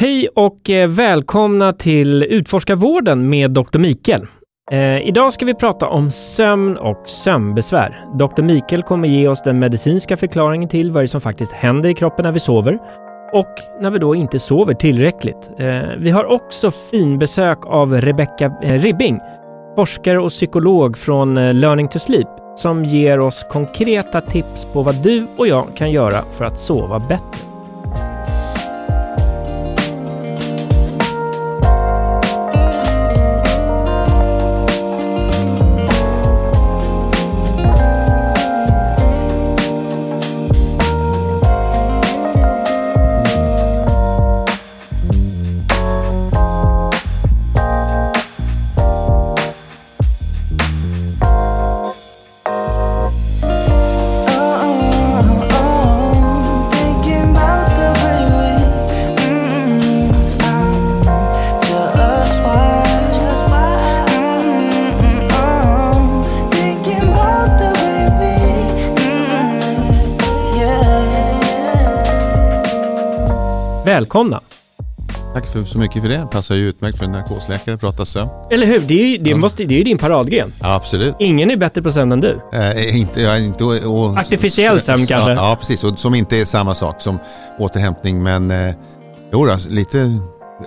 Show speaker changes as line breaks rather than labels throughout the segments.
Hej och eh, välkomna till Utforska vården med Dr. Mikael. Eh, idag ska vi prata om sömn och sömnbesvär. Dr. Mikael kommer ge oss den medicinska förklaringen till vad det som faktiskt händer i kroppen när vi sover och när vi då inte sover tillräckligt. Eh, vi har också finbesök av Rebecca eh, Ribbing, forskare och psykolog från eh, Learning to Sleep, som ger oss konkreta tips på vad du och jag kan göra för att sova bättre. Välkomna!
Tack för, så mycket för det. Passar ju utmärkt för en narkosläkare att prata sömn.
Eller hur? Det är ju det måste, det är ju din paradgren.
Ja, absolut.
Ingen är bättre på sömn än du.
Eh, inte, ja, inte, och,
Artificiell sömn kanske?
Ja, ja, precis. Och som inte är samma sak som återhämtning. Men eh, jo, alltså, lite...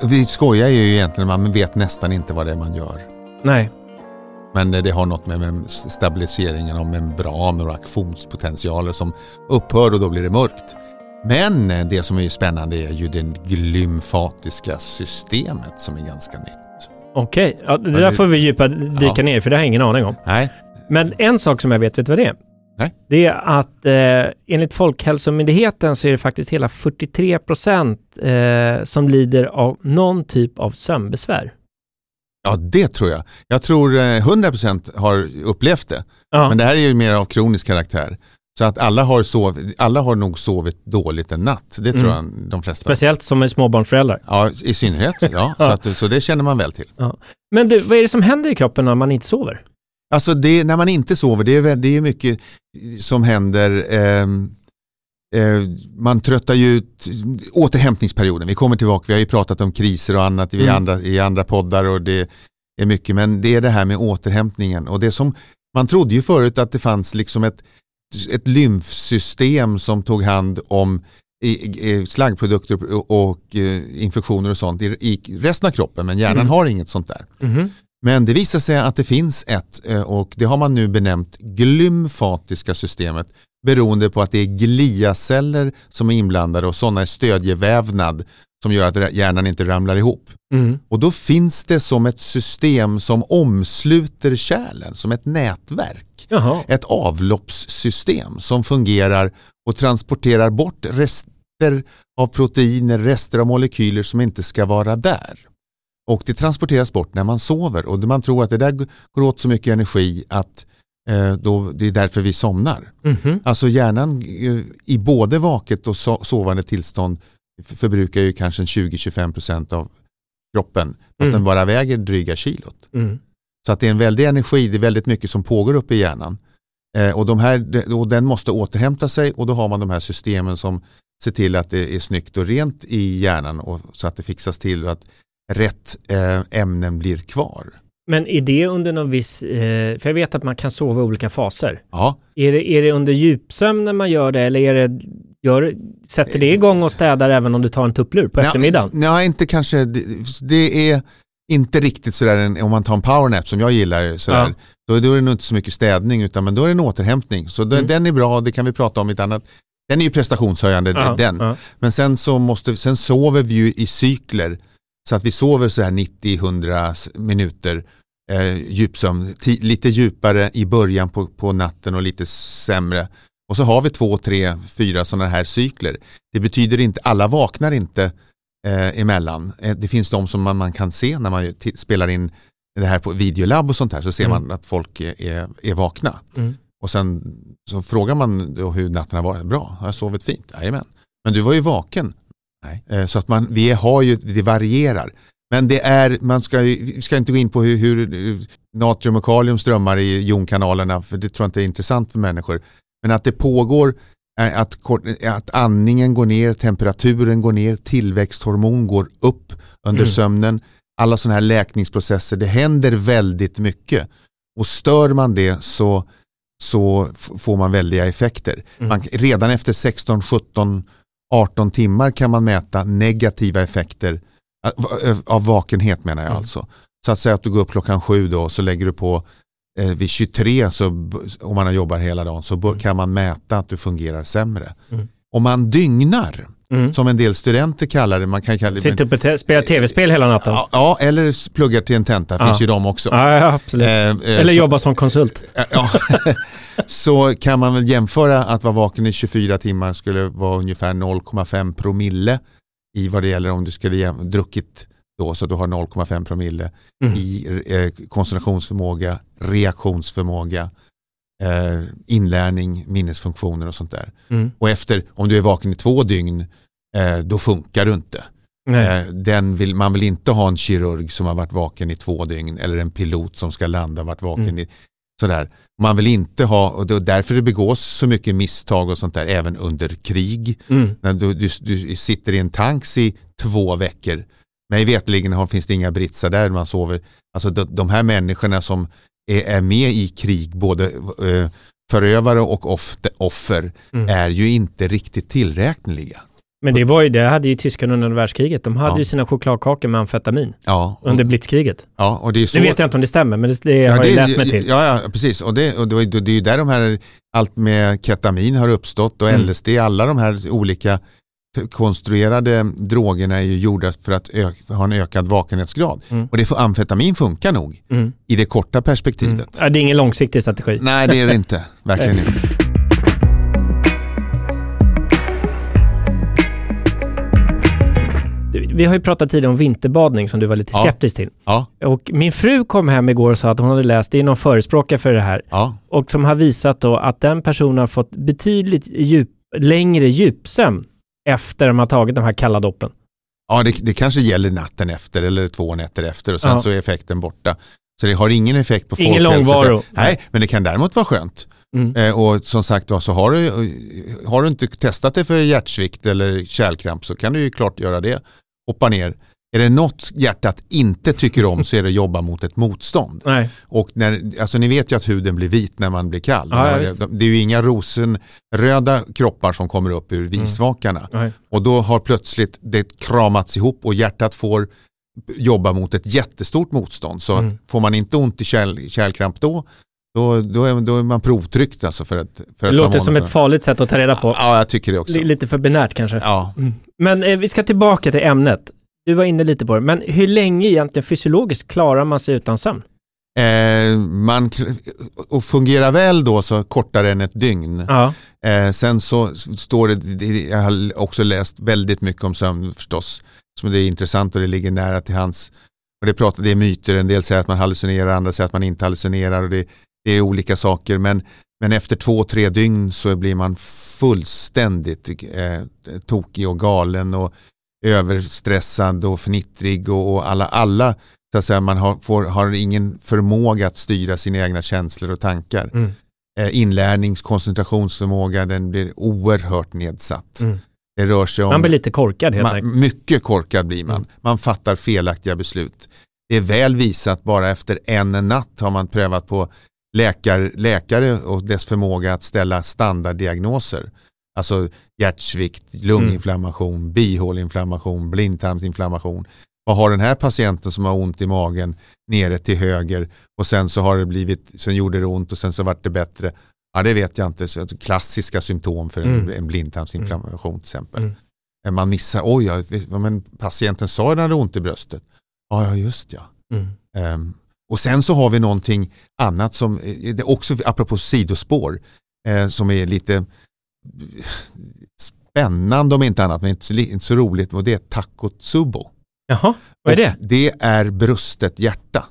Vi skojar ju egentligen, man vet nästan inte vad det är man gör.
Nej.
Men eh, det har något med, med stabiliseringen av membraner och aktionspotentialer som upphör och då blir det mörkt. Men det som är spännande är ju det glymfatiska systemet som är ganska nytt.
Okej, ja, det där får vi djupa dyka
Ja.
ner för det har jag ingen aning om.
Nej,
Men en sak som jag vet, vet du vad det är?
Nej.
Det är att eh, enligt Folkhälsomyndigheten så är det faktiskt hela 43 procent eh, som lider av någon typ av sömnbesvär.
Ja, det tror jag. Jag tror eh, 100% har upplevt det.
Ja,
Men det här är ju mer av kronisk karaktär. Så att alla har, sov, alla har nog sovit dåligt en natt. Det tror
Mm.
jag de flesta.
speciellt som är småbarnsföräldrar.
Ja, i synnerhet. Ja, så, att, så det känner man väl till.
Men du, vad är det som händer i kroppen när man inte sover?
Alltså det, när man inte sover, det är, det är mycket som händer. ehm, eh, man tröttar ju ut återhämtningsperioden. Vi kommer tillbaka, vi har ju pratat om kriser och annat i,
Mm.
andra, i andra poddar och det är mycket. Men det är det här med återhämtningen. Och det som, man trodde ju förut att det fanns liksom ett, ett lymfsystem som tog hand om slaggprodukter och, eh, infektioner och sånt i, resten av kroppen. Men hjärnan
Mm.
har inget sånt där.
Mhm.
Men det visar sig att det finns ett eh, och det har man nu benämnt glymfatiska systemet beroende på att det är gliaceller som är inblandade och sådana är stödjevävnad som gör att hjärnan inte ramlar ihop.
Mm.
Och då finns det som ett system som omsluter kärlen, som ett nätverk.
Jaha.
Ett avloppssystem som fungerar och transporterar bort rester av proteiner, rester av molekyler som inte ska vara där. Och det transporteras bort när man sover och man tror att det där går åt så mycket energi att eh, då, det är därför vi somnar.
Mhm.
Alltså hjärnan eh, i både vaket och so sovande tillstånd förbrukar ju kanske en 20-25% av kroppen fast
Mm.
den bara väger dryga kilot.
Mm.
Så att det är en väldig energi, det är väldigt mycket som pågår uppe i hjärnan. Eh, och, de här, och den måste återhämta sig och då har man de här systemen som ser till att det är snyggt och rent i hjärnan och så att det fixas till och att rätt eh, ämnen blir kvar.
Men är det under någon viss, eh, för jag vet att man kan sova i olika faser.
Ja,
Är det, är det under djupsömn när man gör det eller är det, gör, sätter det igång och städar även om du tar en tupplur på eftermiddagen?
Nej, nej, inte kanske. Det, det är inte riktigt sådär om man tar en powernap som jag gillar. Sådär, då, då är det nog inte så mycket städning utan men då är det en återhämtning. Så den,
Mm.
den är bra, det kan vi prata om i ett annat. Den är ju prestationshöjande,
Ja,
den.
ja.
Men sen så måste, sen sover vi ju i cykler. Så att vi sover så här 90-100 minuter eh, djupsömn. Lite djupare i början på, på natten och lite sämre. Och så har vi två, tre, fyra sådana här cykler. Det betyder inte, alla vaknar inte eh, emellan. Eh, det finns de som man, man kan se när man spelar in det här på videolabb och sånt här så ser
Mm.
man att folk är, är, är vakna.
Mm.
Och sen så frågar man då hur natten har varit. Bra, har jag sovit fint? Jajamän. Men du var ju vaken. Nej. Eh, Så att man, vi har ju, det varierar. Men det är, man ska, ju- vi ska inte gå in på hur, hur natrium och kalium strömmar i jonkanalerna för det tror jag inte är intressant för människor. Men att det pågår eh, att, kort- att andningen går ner, temperaturen går ner, tillväxthormon går upp under
Mm.
sömnen. Alla sådana här läkningsprocesser, det händer väldigt mycket. Och stör man det så, så får man väldiga effekter.
Mm.
Man, redan efter 16, 17, 18 timmar kan man mäta negativa effekter eh, av vakenhet menar jag
Mm.
alltså. Så att säga att du går upp klockan sju då och så lägger du på eh, vid 23 så, om man jobbar hela dagen så b- kan man mäta att du fungerar sämre.
Mm.
Om man dygnar,
Mm.
som en del studenter kallar det, man kan kalla det
Sitter upp och spelar tv-spel hela natten?
ja, eller pluggar till en tenta,
Ja.
finns ju de också.
Ja, absolut.
Eh, eh,
Eller
så,
jobbar som konsult.
Ja, så kan man väl jämföra att vara vaken i 24 timmar skulle vara ungefär 0,5 promille i vad det gäller om du skulle jäm- druckit då så du har 0,5 promille
Mm.
i eh, koncentrationsförmåga, reaktionsförmåga, eh, inlärning, minnesfunktioner och sånt där.
Mm.
Och efter, om du är vaken i två dygn, eh, då funkar du inte. Eh, den vill, man vill inte ha en kirurg som har varit vaken i två dygn eller en pilot som ska landa och varit vaken
Mm.
i sådär. Man vill inte ha, och det är därför det begås så mycket misstag och sånt där även under krig.
Mm.
När du, du, du sitter i en tanks i två veckor. Mig veterligen har- finns det inga britsar där man sover. Alltså de, de här människorna som är, är med i krig, både eh, förövare och ofte, offer,
Mm.
är ju inte riktigt tillräkneliga.
Men det var ju det hade ju tyskarna under världskriget. De hade
Ja.
ju sina chokladkakor med amfetamin
Ja, och,
under blitzkriget.
ja, och det är så...
Det vet jag inte om det stämmer, men det, det har jag
det,
ju läst mig till.
Ja, ja precis. Och det, och det, det är ju där de här, allt med ketamin har uppstått och
Mm.
LSD, alla de här olika konstruerade drogerna är ju gjorda för att ha en ökad vakenhetsgrad.
Mm.
Och det, för amfetamin funkar nog
Mm.
i det korta perspektivet.
Mm. Det är ingen långsiktig strategi.
Nej, det är det inte. Verkligen inte.
Vi har ju pratat tidigare om vinterbadning som du var lite
Ja.
skeptisk till.
Ja,
Och min fru kom hem igår och sa att hon hade läst, det är någon förespråkare för det här,
ja,
och som har visat då att den personen har fått betydligt djup, längre djupsömn efter de har tagit de här kalla doppen.
ja det, det kanske gäller natten efter eller två nätter efter och sen
Ja.
så är effekten borta. Så det har ingen effekt på
Ingen
folkhälsa.
långvaro.
Nej, men det kan däremot vara skönt.
Mm.
Eh, och som sagt så har du, har du inte testat det för hjärtsvikt eller kärlkramp så kan du ju klart göra det. Hoppa ner. Är det något hjärtat inte tycker om så är det att jobba mot ett motstånd.
Nej.
Och när, alltså ni vet ju att huden blir vit när man blir kall.
Ja, ja,
det är ju inga rosenröda kroppar som kommer upp ur visvakarna.
Nej.
Och då har plötsligt det kramats ihop och hjärtat får jobba mot ett jättestort motstånd. Så
Mm.
att får man inte ont i kärl, kärlkramp då, då, då, är, då är man provtryckt alltså för ett, för
Det
par
låter som
månader
ett farligt sätt att ta reda på.
Ja, jag tycker det också.
Li- Lite för binärt kanske.
Ja.
Mm. Men eh, vi ska tillbaka till ämnet. Du var inne lite på det, men hur länge egentligen fysiologiskt klarar man sig utan sömn?
Eh, man, och fungerar väl då så kortare än ett dygn.
Ja.
Eh, sen så står det, jag har också läst väldigt mycket om sömn förstås, som det är intressant och det ligger nära till hans. Och det, pratar, det är myter, en del säger att man hallucinerar, andra säger att man inte hallucinerar och det, det är olika saker. Men, men efter två, tre dygn så blir man fullständigt eh, tokig och galen och överstressad och fnittrig och, och alla, alla så att säga, man har, får, har ingen förmåga att styra sina egna känslor och tankar
Mm.
eh, inlärnings koncentrationsförmåga den blir oerhört nedsatt.
Mm.
Det rör sig om
Man blir lite korkad helt enkelt.
mycket korkad blir man.
Mm.
Man fattar felaktiga beslut. Det är väl visat bara efter en natt har man prövat på läkar, läkare och dess förmåga att ställa standarddiagnoser. Alltså hjärtsvikt, lunginflammation, bihåleinflammation, blindtarmsinflammation. Vad har den här patienten som har ont i magen nere till höger och sen så har det blivit, sen gjorde det ont och sen så vart det bättre. Ja det vet jag inte, så alltså, klassiska symptom för en,
Mm.
en blindtarmsinflammation till exempel.
Mm.
Eh, Man missar, oj, ja, men patienten sa att den hade ont i bröstet. Ja, ja just ja.
Mm.
Ehm, och sen så har vi någonting annat som, eh, det är också apropå sidospår, eh, som är lite spännande om inte annat, men inte så, inte så roligt, och det är takotsubo.
Jaha, vad är det?
Och det är brustet hjärta.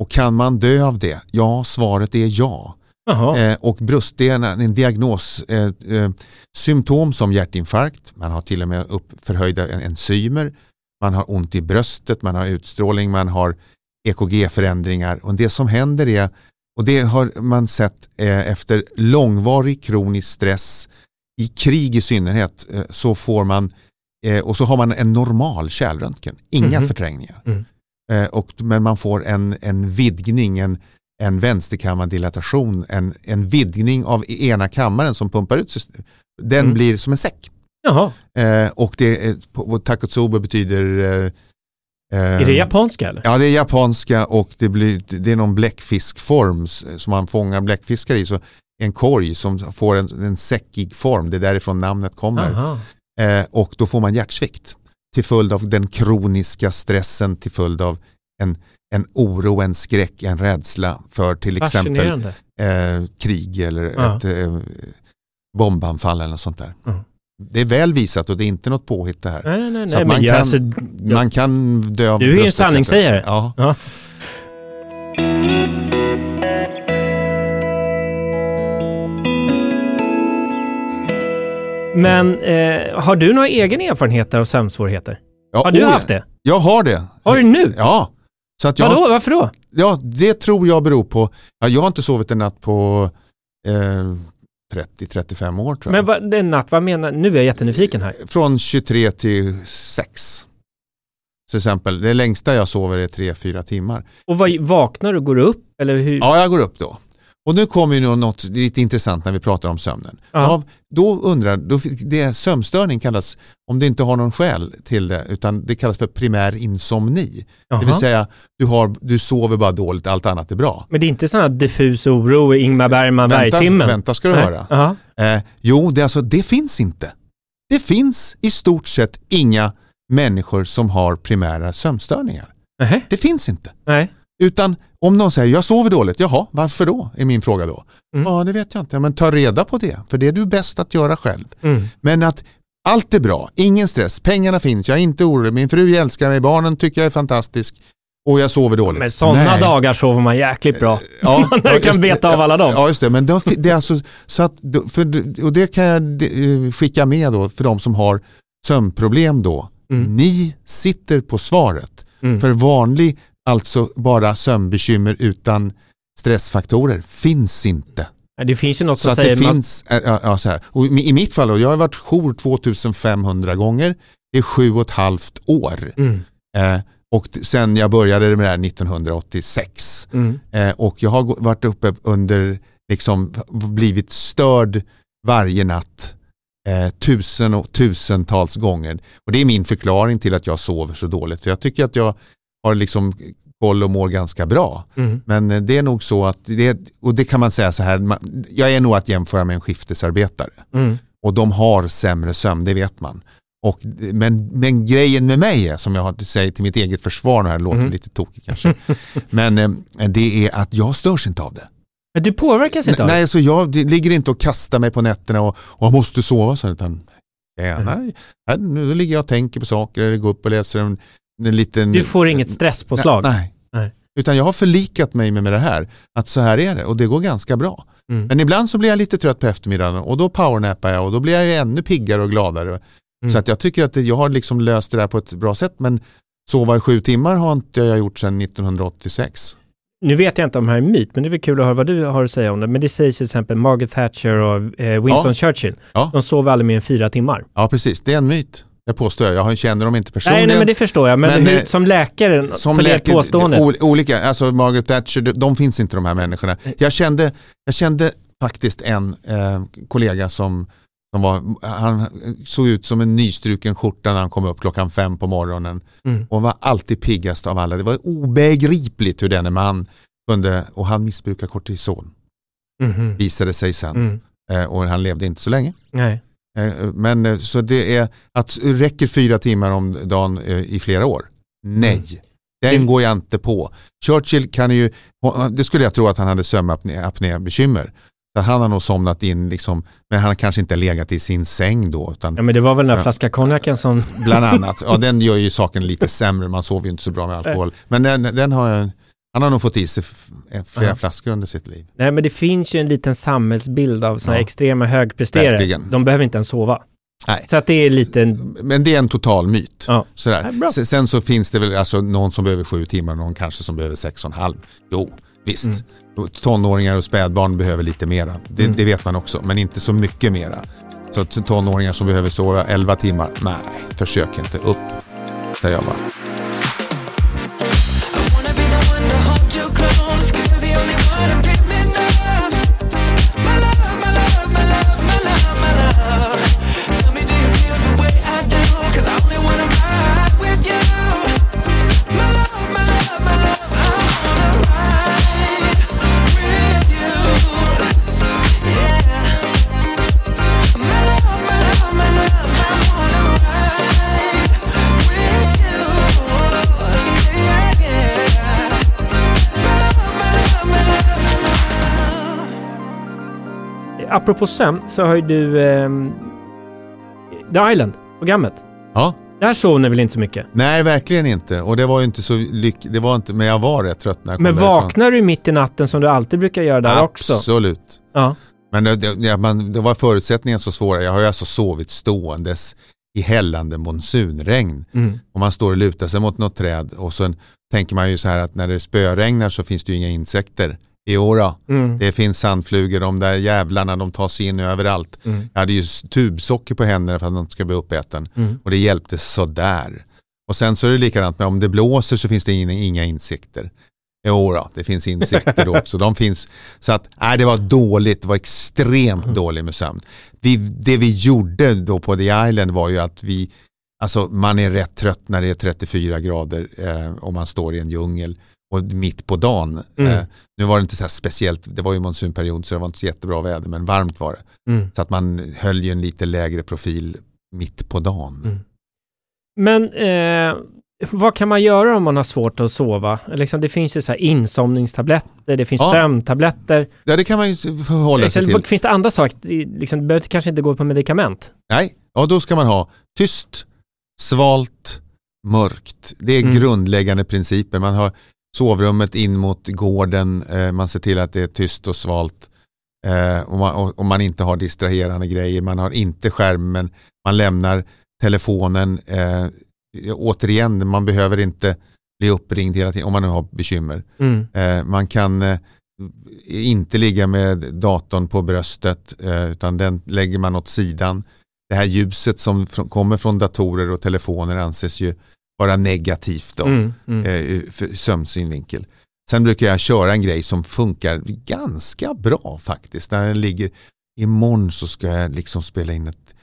Och kan man dö av det? Ja, svaret är ja. Eh, och bröst det är en, diagnos, eh, eh, symptom som hjärtinfarkt, man har till och med upp förhöjda en- enzymer, man har ont i bröstet, man har utstrålning, man har EKG-förändringar och det som händer är, och det har man sett eh, efter långvarig kronisk stress, i krig i synnerhet eh, så får man eh, och så har man en normal kärlröntgen, inga
Mhm.
förträngningar.
Mm.
Och, men man får en, en vidgning, en, en vänsterkammardilatation, en, en vidgning av ena kammaren som pumpar ut. Den
Mm.
blir som en säck.
Jaha,
Eh, och det på Takotsubo betyder eh,
är det japanska eller?
Ja, det är japanska och det, blir, det är någon bläckfiskform som man fångar bläckfiskar i. Så en korg som får en, en säckig form, det är därifrån namnet kommer. Eh, och då får man hjärtsvikt till följd av den kroniska stressen, till följd av en, en oro, en skräck, en rädsla för till exempel eh, krig eller
Ja.
ett eh, bombanfall eller något sånt där.
Ja.
Det är väl visat och det är inte något påhitt det här.
Nej, nej, nej.
Man
jag,
kan-
alltså,
Man kan dö av
Du är en sanningssägare.
Ja.
ja. Men eh, har du några egen erfarenheter av sömnsvårigheter?
Ja,
Har du
oh ja.
haft det?
Jag har det.
Har du nu?
Ja. Så att jag,
Vadå? Varför då?
Ja, det tror jag beror på, ja, jag har inte sovit en natt på eh, 30-35 år tror jag.
Men vad, är natt, vad menar Nu är jag jättenyfiken här.
Från 23 till 6. Till exempel, det längsta jag sover är 3-4 timmar.
Och vad, vaknar du? Går du upp? Eller hur?
Ja, jag går upp då. Och nu kommer ju något lite intressant när vi pratar om sömnen.
Ja.
Ja, då undrar, då, det sömnstörning kallas, om det inte har någon skäl till det, utan det kallas för primär insomni.
Jaha.
Det vill säga, du, har, du sover bara dåligt, allt annat är bra.
Men det är inte sån här diffus oro, Ingmar Bergman, Bergtimmen?
vänta ska du
Nej.
höra. Eh, jo, det, alltså, det finns inte. Det finns i stort sett inga människor som har primära sömnstörningar.
Nähä?
Det finns inte.
Nej.
Utan om någon säger jag sover dåligt, jaha, varför då? Är min fråga då.
Mm.
Ja, det vet jag inte. Men ta reda på det, för det är du bäst att göra själv.
Mm.
Men att allt är bra, ingen stress, pengarna finns, jag är inte orolig, min fru älskar mig, barnen tycker jag är fantastisk och jag sover dåligt.
Men sådana dagar sover man jäkligt bra.
Ja,
Man
ja,
kan
det.
beta av alla dem.
Ja, just det. Men då, det är alltså, så att, för, och det kan jag eh, skicka med då för de som har sömnproblem då.
Mm.
Ni sitter på svaret.
Mm.
För vanlig, alltså bara sömnbekymmer utan stressfaktorer finns inte.
Det finns ju något
Så
som
att
säger...
det finns, äh, ja, ja, så här. Och i i mitt fall, och jag har varit jour 2500 gånger, det är sju och ett halvt år.
Mm.
Eh, och sen jag började med det här 1986.
Mm.
Eh, och jag har varit uppe under, liksom blivit störd varje natt. Eh, tusen och tusentals gånger. Och det är min förklaring till att jag sover så dåligt. För jag tycker att jag har liksom koll och mår ganska bra.
Mm.
Men eh, det är nog så att, det, och det kan man säga så här, man, jag är nog att jämföra med en skiftesarbetare.
Mm.
Och de har sämre sömn, det vet man. Och, men, men grejen med mig är, som jag har- säger till mitt eget försvar, det här låter
Mm.
lite tokigt kanske, men eh, det är att jag störs inte av det.
Men du påverkas inte av det?
Nej, så jag ligger inte och kastar mig på nätterna och, och måste sova, så, utan tjena, här, nu ligger jag och tänker på saker, eller går upp och läser en, en liten...
Du får inget stresspåslag?
Nej.
Nej.
Utan jag har förlikat mig med, med det här, att så här är det och det går ganska bra.
Mm.
Men ibland så blir jag lite trött på eftermiddagen och då powernappar jag och då blir jag ju ännu piggare och gladare.
Mm.
Så att jag tycker att det, jag har liksom löst det där på ett bra sätt men sova i sju timmar har inte jag gjort sedan 1986.
Nu vet jag inte om det här är myt, men det är väl kul att höra vad du har att säga om det. Men det sägs till exempel Margaret Thatcher och eh, Winston
Ja.
Churchill.
Ja.
De sover aldrig mer än fyra timmar.
Ja precis, det är en myt. Det påstår jag. Jag känner dem inte
Nej,
personligen.
nej, men det förstår jag. Men,
Men,
hur,
eh,
som läkare,
som
på det
läkare,
påståendet.
ol- olika, alltså Margaret Thatcher, de, finns inte de här människorna. Jag kände, jag kände faktiskt en eh, kollega som, som var, han såg ut som en nystruken skjorta när han kom upp klockan fem på morgonen
Mm.
och var alltid piggast av alla. Det var obegripligt hur denne man kunde, och han missbrukar kortison,
Mhm.
visade sig sen.
Mm.
Eh, och han levde inte så länge.
Nej.
Eh, Men eh, så det är att räcker fyra timmar om dagen eh, i flera år? Nej, den
Mm.
går jag inte på. Churchill kan ju, det skulle jag tro att han hade sömnapné-bekymmer. Han har nog somnat in, liksom, men han kanske inte legat i sin säng då. Utan
Ja, men det var väl den där
Ja.
flaskan konjaken som...
bland annat, ja, den gör ju saken lite sämre, man sover ju inte så bra med alkohol. Men den, den har, jag- han har nog fått i sig flera
Ja.
flaskor under sitt liv.
Nej, men det finns ju en liten samhällsbild av sådana
Ja.
extrema högpresterare.
Verkligen.
De behöver inte ens sova.
Nej.
Så att det är lite...
Men det är en total myt.
Ja.
Sådär.
Bra.
Sen, så finns det väl alltså någon som behöver sju timmar och någon kanske som behöver sex och en halv. Jo, visst.
Mm.
Tonåringar och spädbarn behöver lite mera. Det,
Mm.
det vet man också, men inte så mycket mera. Så tonåringar som behöver sova 11 timmar, nej, försök inte. Upp, säger jag bara.
To hold
Apropå sömn så har ju du ehm, The Island-programmet.
Ja,
Där sov ni väl inte så mycket?
nej verkligen inte. Och det var ju inte så lyck... det var inte, men jag var rätt trött när jag kom
Men
därifrån.
vaknar du mitt i natten som du alltid brukar göra där också?
Absolut.
Ja.
Men det, det, man, det var förutsättningen så svåra. Jag har ju alltså sovit ståendes i hällande monsunregn.
Mm.
Och man står och lutar sig mot något träd och sen tänker man ju så här att när det spöregnar så finns det ju inga insekter. Jo då,
Mm.
det finns sandflugor, de där jävlarna de tar sig in överallt.
Mm.
Jag hade ju tubsocker på händerna för att de inte ska bli uppäten.
Mm.
Och det hjälpte sådär. Och sen så är det likadant med om det blåser så finns det inga, inga insekter. Jo då, det finns insekter då också. De finns, så att, nej, det var dåligt, det var extremt dåligt med sömn. Vi, det vi gjorde då på The Island var ju att vi, alltså man är rätt trött när det är 34 grader eh, och man står i en djungel och mitt på dagen.
Mm.
Eh, nu var det inte så speciellt, det var ju monsunperiod så det var inte så jättebra väder men varmt var det.
Mm.
Så att man höll ju en lite lägre profil mitt på dagen.
Mm. Men eh, vad kan man göra om man har svårt att sova? Liksom, det finns ju så här insomningstabletter, det finns
Ja.
sömntabletter.
Ja det kan man ju förhålla sig
Liksom,
till.
finns det andra saker? Liksom, du behöver kanske inte gå på medikament.
Nej, ja, då ska man ha tyst, svalt, mörkt. Det är
Mm.
grundläggande principer. Man har sovrummet in mot gården, eh, man ser till att det är tyst och svalt. Eh, och, man, och, och man inte har distraherande grejer, man har inte skärmen, man lämnar telefonen. Eh, återigen, man behöver inte bli uppringd hela tiden om man nu har bekymmer.
Mm.
Man kan inte ligga med datorn på bröstet utan den lägger man åt sidan. Det här ljuset som kommer från datorer och telefoner anses ju vara negativt då,
Mm. Mm.
eh, för sömnsynvinkel. Sen brukar jag köra en grej som funkar ganska bra faktiskt. När den ligger imorgon så ska jag liksom spela in ett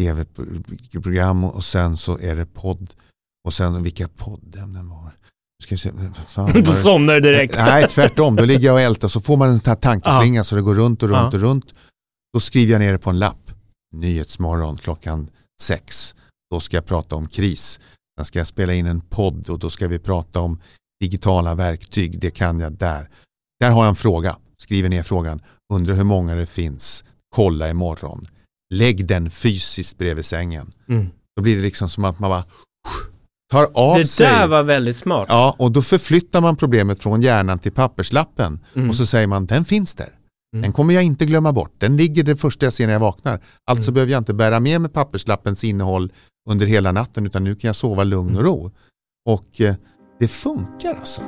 tv-program och sen så är det podd. Och sen vilka poddämnen var? Ska se, fan
Du
det?
somnar direkt.
Nej, tvärtom. Då ligger jag och ältar så får man en tankeslinga så det går runt och runt
Ja.
och runt. Då skriver jag ner det på en lapp. Nyhetsmorgon klockan sex. Då ska jag prata om kris. Sen ska jag spela in en podd och då ska vi prata om digitala verktyg. Det kan jag där. Där har jag en fråga. Skriver ner frågan. Undrar hur många det finns. Kolla imorgon. Lägg den fysiskt bredvid sängen.
Mm.
Då blir det liksom som att man bara tar av
Det
sig.
där var väldigt smart.
Ja, och då förflyttar man problemet från hjärnan till papperslappen
Mm.
och så säger man den finns där.
Mm.
Den kommer jag inte glömma bort. Den ligger det första jag ser när jag vaknar. Alltså
Mm.
behöver jag inte bära med mig papperslappens innehåll under hela natten utan nu kan jag sova lugn och
Mm.
ro. Och eh, det funkar alltså.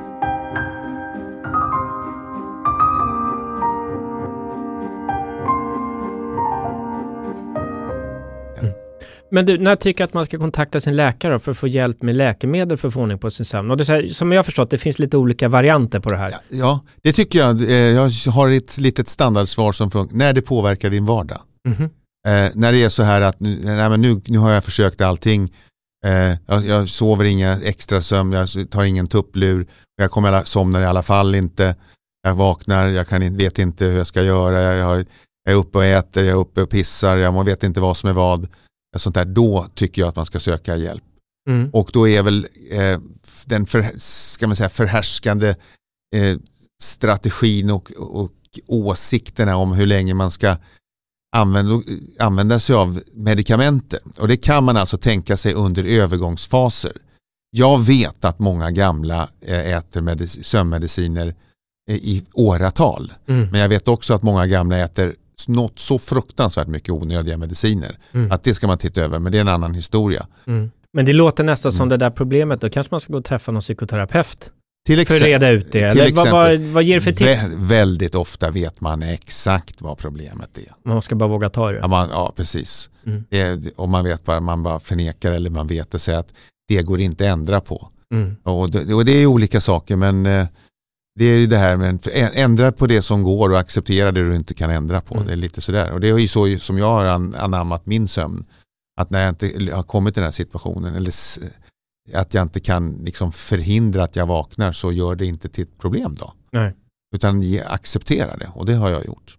Men du, när tycker att man ska kontakta sin läkare för att få hjälp med läkemedel för att få ordning på sin sömn? Och det här, som jag har förstått, det finns lite olika varianter på det här.
Ja, det tycker jag. Eh, jag har ett litet standardsvar som funkar. När det påverkar din vardag.
Mhm.
Eh, när det är så här att nu, nej, men nu, nu har jag försökt allting. Eh, jag, jag sover inga extra sömn, jag tar ingen tupplur. Jag kommer alla, somnar i alla fall inte. Jag vaknar, jag kan, vet inte hur jag ska göra. Jag, jag, jag är uppe och äter, jag är uppe och pissar, jag vet inte vad som är vad. Sånt där, då tycker jag att man ska söka hjälp.
Mm.
Och då är väl eh, den för, ska man säga, förhärskande eh, strategin och, och åsikterna om hur länge man ska använda, använda sig av medikamenter. Och det kan man alltså tänka sig under övergångsfaser. Jag vet att många gamla eh, äter medic- sömnmediciner eh, i åratal.
Mm.
Men jag vet också att många gamla äter något så fruktansvärt mycket onödiga mediciner.
Mm.
Att det ska man titta över, men det är en annan historia.
Mm. Men det låter nästan som
Mm.
det där problemet, då kanske man ska gå och träffa någon psykoterapeut.
Till
för att
exempel,
reda ut det?
till
Eller vad, vad,
exempel,
vad ger det för tips?
vä- väldigt ofta vet man exakt vad problemet är.
Man ska bara våga ta det.
Ja, man, ja precis.
Mm.
Det, och man vet bara, man bara förnekar eller man vet och säger att det går inte att ändra på.
Mm.
Och det, och det är olika saker men eh, det är ju det här med att ändra på det som går och acceptera det du inte kan ändra på.
Mm.
Det är lite sådär. Och det är ju så som jag har an, anammat min sömn. Att när jag inte har kommit till den här situationen eller att jag inte kan liksom förhindra att jag vaknar så gör det inte till ett problem då.
Nej.
Utan acceptera det och det har jag gjort.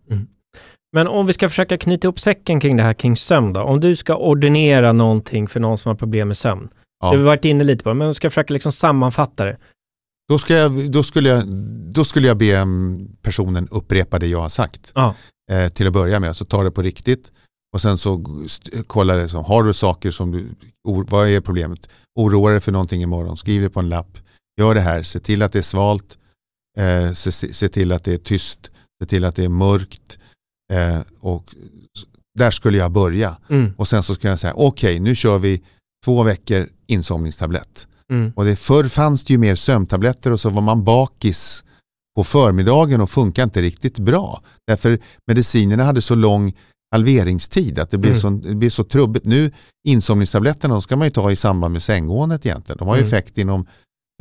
Men om vi ska försöka knyta ihop säcken kring det här kring sömn då. Om du ska ordinera någonting för någon som har problem med sömn.
Ja.
Du har varit inne lite på det, men om vi ska försöka liksom sammanfatta det.
Då, ska jag, då, skulle jag, då skulle jag be mm, personen upprepa det jag har sagt.
Ja.
Eh, till att börja med, så ta det på riktigt. Och sen så kolla det som, har du saker som du, vad är problemet? Oroa dig för någonting imorgon, skriv det på en lapp. Gör det här, se till att det är svalt, eh, se, se till att det är tyst, se till att det är mörkt. Eh, och där skulle jag börja.
Mm.
Och sen så ska jag säga, okej nu kör vi två veckor insomningstablett.
Mm.
Och det, förr fanns det ju mer sömntabletter och så var man bakis på förmiddagen och funkar inte riktigt bra. Därför medicinerna hade så lång halveringstid att det blev,
Mm.
så, det blev så trubbigt. Nu insomningstabletterna de ska man ju ta i samband med sänggåendet egentligen. De har ju
Mm.
effekt inom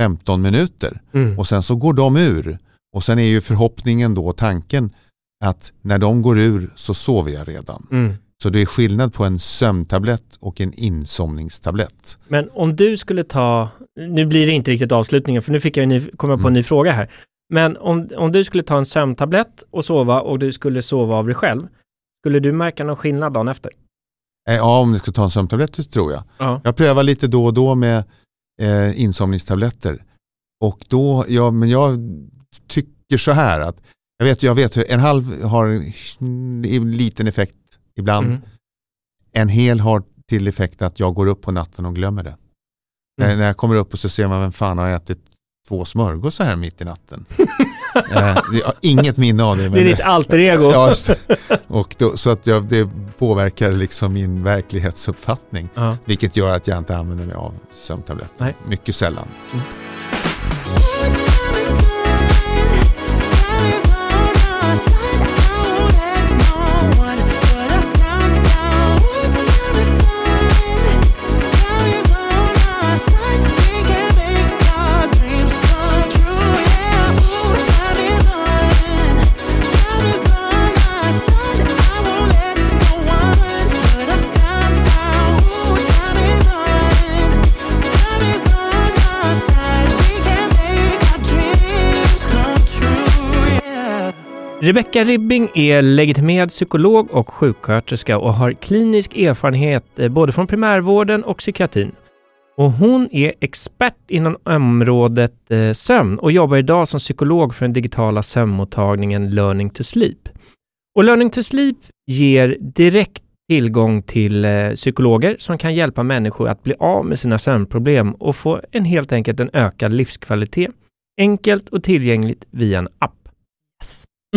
15 minuter
Mm.
och sen så går de ur. Och sen är ju förhoppningen då, tanken att när de går ur så sover jag redan.
Mm.
Så det är skillnad på en sömntablett och en insomningstablett.
Men om du skulle ta, nu blir det inte riktigt avslutningen för nu fick jag ny, kom jag på en
Mm.
ny fråga här. Men om, om du skulle ta en sömntablett och sova och du skulle sova av dig själv, skulle du märka någon skillnad dagen efter?
Eh, Ja, om du ska ta en sömntablett tror jag.
Ja.
Jag prövar lite då och då med eh, insomningstabletter. Och då, ja, men jag tycker så här att jag vet, jag vet hur en halv har en liten effekt ibland.
Mm.
En hel har till effekt att jag går upp på natten och glömmer det. När,
Mm.
när jag kommer upp och så ser man vem fan har ätit två smörgåsar här mitt i natten. jag har inget minne av det. Men
Det är ditt alter ego.
Ja, och då, så att jag, det påverkar liksom min verklighetsuppfattning.
Ja.
Vilket gör att jag inte använder mig av sömntabletter. Mycket sällan.
Rebecka Ribbing är legitimerad psykolog och sjuksköterska och har klinisk erfarenhet eh, både från primärvården och psykiatrin. Och hon är expert inom området eh, sömn och jobbar idag som psykolog för den digitala sömnmottagningen Learning to Sleep. Och Learning to Sleep ger direkt tillgång till eh, psykologer som kan hjälpa människor att bli av med sina sömnproblem och få en helt enkelt en ökad livskvalitet. Enkelt och tillgängligt via en app.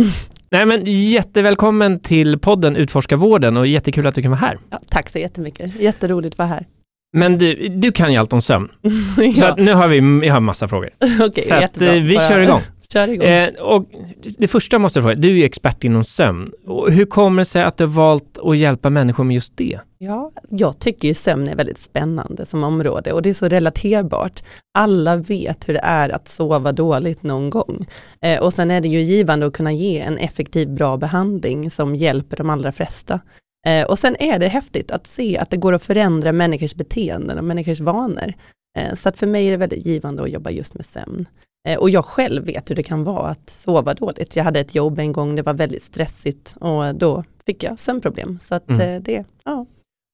Nej men jättevälkommen till podden Utforska vården och jättekul att du kan vara här.
Ja, tack så jättemycket. Jätteroligt att vara här.
Men du, du kan ju allt om sömn. Så
ja,
att nu har vi, jag har massa frågor.
okej,
så att eh, vi kör igång.
Kör igång.
Eh, och det första måste jag fråga, du är ju expert inom sömn. Och hur kommer det sig att du har valt att hjälpa människor med just det?
Ja, jag tycker ju sömn är väldigt spännande som område och det är så relaterbart. Alla vet hur det är att sova dåligt någon gång. Eh, och sen är det ju givande att kunna ge en effektiv, bra behandling som hjälper de allra flesta. Eh, och sen är det häftigt att se att det går att förändra människors beteenden och människors vanor. Eh, så att för mig är det väldigt givande att jobba just med sömn. Eh, och jag själv vet hur det kan vara att sova dåligt. Jag hade ett jobb en gång, det var väldigt stressigt och då fick jag sömnproblem. Så att
Mm.
eh, det, ja.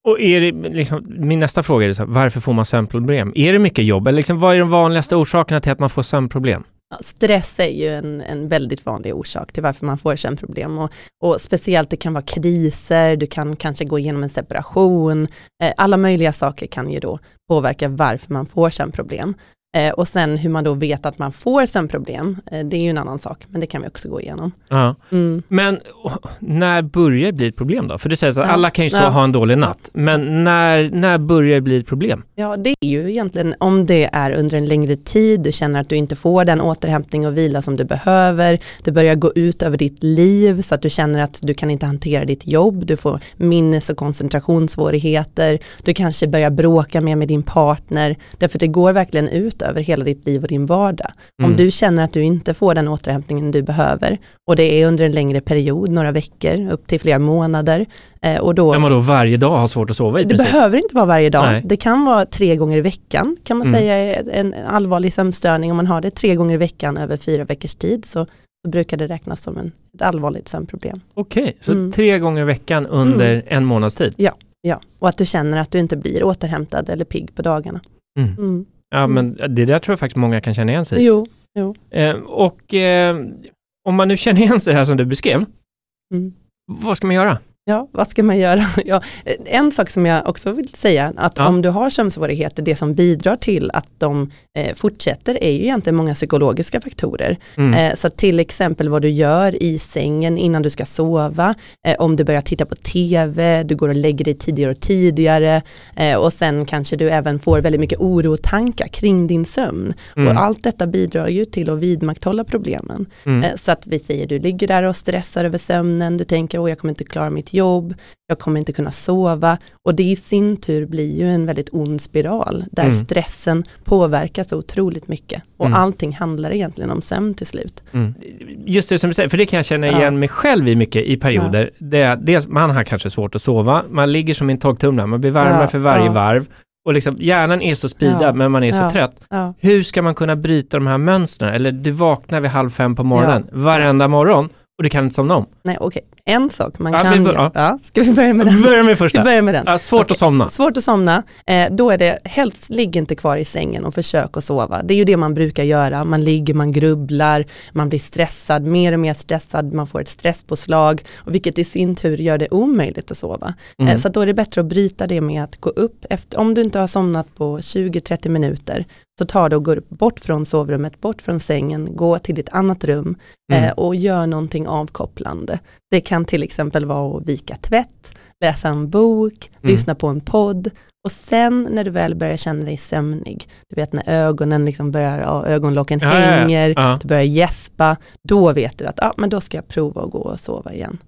Och är det, liksom, min nästa fråga är så här, varför får man sömnproblem? Är det mycket jobb? Eller liksom, vad är de vanligaste orsakerna till att man får sömnproblem?
Stress är ju en, en väldigt vanlig orsak till varför man får sömnproblem och, och speciellt det kan vara kriser, du kan kanske gå igenom en separation, eh, alla möjliga saker kan ju då påverka varför man får sömnproblem. Eh, och sen hur man då vet att man får sömnproblem, eh, det är ju en annan sak, men det kan vi också gå igenom.
Ja.
Mm.
Men åh, när börjar det bli ett problem då? För du säger att
Ja.
alla kan ju så
Ja.
ha en dålig natt. Men när, när börjar det bli ett problem?
Ja, det är ju egentligen om det är under en längre tid, du känner att du inte får den återhämtning och vila som du behöver, det börjar gå ut över ditt liv så att du känner att du kan inte hantera ditt jobb, du får minnes och koncentrationssvårigheter, du kanske börjar bråka mer med din partner, därför det går verkligen ut över hela ditt liv och din vardag.
Mm.
Om du känner att du inte får den återhämtningen du behöver och det är under en längre period, några veckor, upp till flera månader, eh, och då
man då varje dag har svårt att sova i
det
princip?
behöver inte vara varje dag.
Nej.
Det kan vara tre gånger i veckan kan man
Mm.
säga en allvarlig sömnstörning. Om man har det tre gånger i veckan över fyra veckors tid så, så brukar det räknas som en, ett allvarligt sömnproblem.
Okej, så
Mm.
tre gånger i veckan under en månads tid?
Ja, och att du känner att du inte blir återhämtad eller pigg på dagarna.
Mm.
Mm.
Ja, men det där tror jag faktiskt många kan känna igen sig i.
Jo,
Eh, och eh, om man nu känner igen sig här som du beskrev,
mm.
vad ska man göra?
Ja, vad ska man göra? Ja, en sak som jag också vill säga, att
Ja.
om du har sömnsvårigheter, det som bidrar till att de eh, fortsätter är ju egentligen många psykologiska faktorer.
Mm.
Eh, så till exempel vad du gör i sängen innan du ska sova, eh, om du börjar titta på TV, du går och lägger dig tidigare och tidigare eh, och sen kanske du även får väldigt mycket oro och tankar kring din sömn.
Mm.
Och allt detta bidrar ju till att vidmakthålla problemen.
Mm.
Eh, Så att vi säger du ligger där och stressar över sömnen, du tänker åh jag kommer inte klara mitt jobb, jag kommer inte kunna sova och det i sin tur blir ju en väldigt ond spiral där
Mm.
stressen påverkar så otroligt mycket och
Mm.
allting handlar egentligen om sömn till slut.
Mm. Just det som du säger, för det kan jag känna
Ja.
igen mig själv i mycket i perioder. Det är, dels, man har kanske svårt att sova, man ligger som i en torktumlare, man blir varmare
Ja,
för varje
ja.
varv och liksom, hjärnan är så speedad
Ja,
men man är
ja.
så trött.
Ja.
Hur ska man kunna bryta de här mönstren? Eller du vaknar vid halv fem på morgonen varenda morgon och du kan inte somna om.
Nej okej, en sak man
Ja,
kan
vi
göra, ja. ska vi börja med den?
Börja med
Vi
första.
börjar med den.
Ja, svårt
Okej.
att somna.
Svårt att somna, eh, då är det helst ligg inte kvar i sängen och försök att sova. Det är ju det man brukar göra, man ligger, man grubblar, man blir stressad, mer och mer stressad, man får ett stresspåslag, och vilket i sin tur gör det omöjligt att sova.
Mm.
Eh, så då är det bättre att bryta det med att gå upp, efter, om du inte har somnat på 20-30 minuter, så tar det och upp bort från sovrummet, bort från sängen, gå till ditt annat rum
Mm.
eh, och gör någonting avkopplande. Det kan till exempel vara att vika tvätt, läsa en bok,
Mm.
lyssna på en podd och sen när du väl börjar känna dig sömnig, du vet när ögonen liksom börjar, ja, ögonlocken
Ja,
hänger,
Ja.
du börjar gäspa, då vet du att ja, men då ska jag prova att gå och sova igen.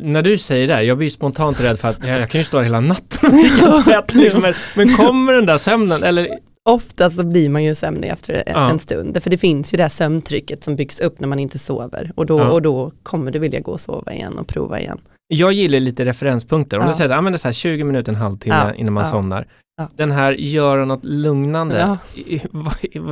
När du säger det, jag blir ju spontant rädd för att jag, jag kan ju stå hela natten och vika tvätt. Liksom. Men kommer den där sömnen eller?
Ofta så blir man ju sömnig efter en,
Ja.
en stund, för det finns ju det här sömntrycket som byggs upp när man inte sover och då,
Ja.
och då kommer du vilja gå och sova igen och prova igen.
Jag gillar lite referenspunkter. Om
Ja.
du säger att ah, men det är så här 20 minuter, en halvtimme innan man somnar.
Ja.
Den här göra något lugnande.
Ja.
I,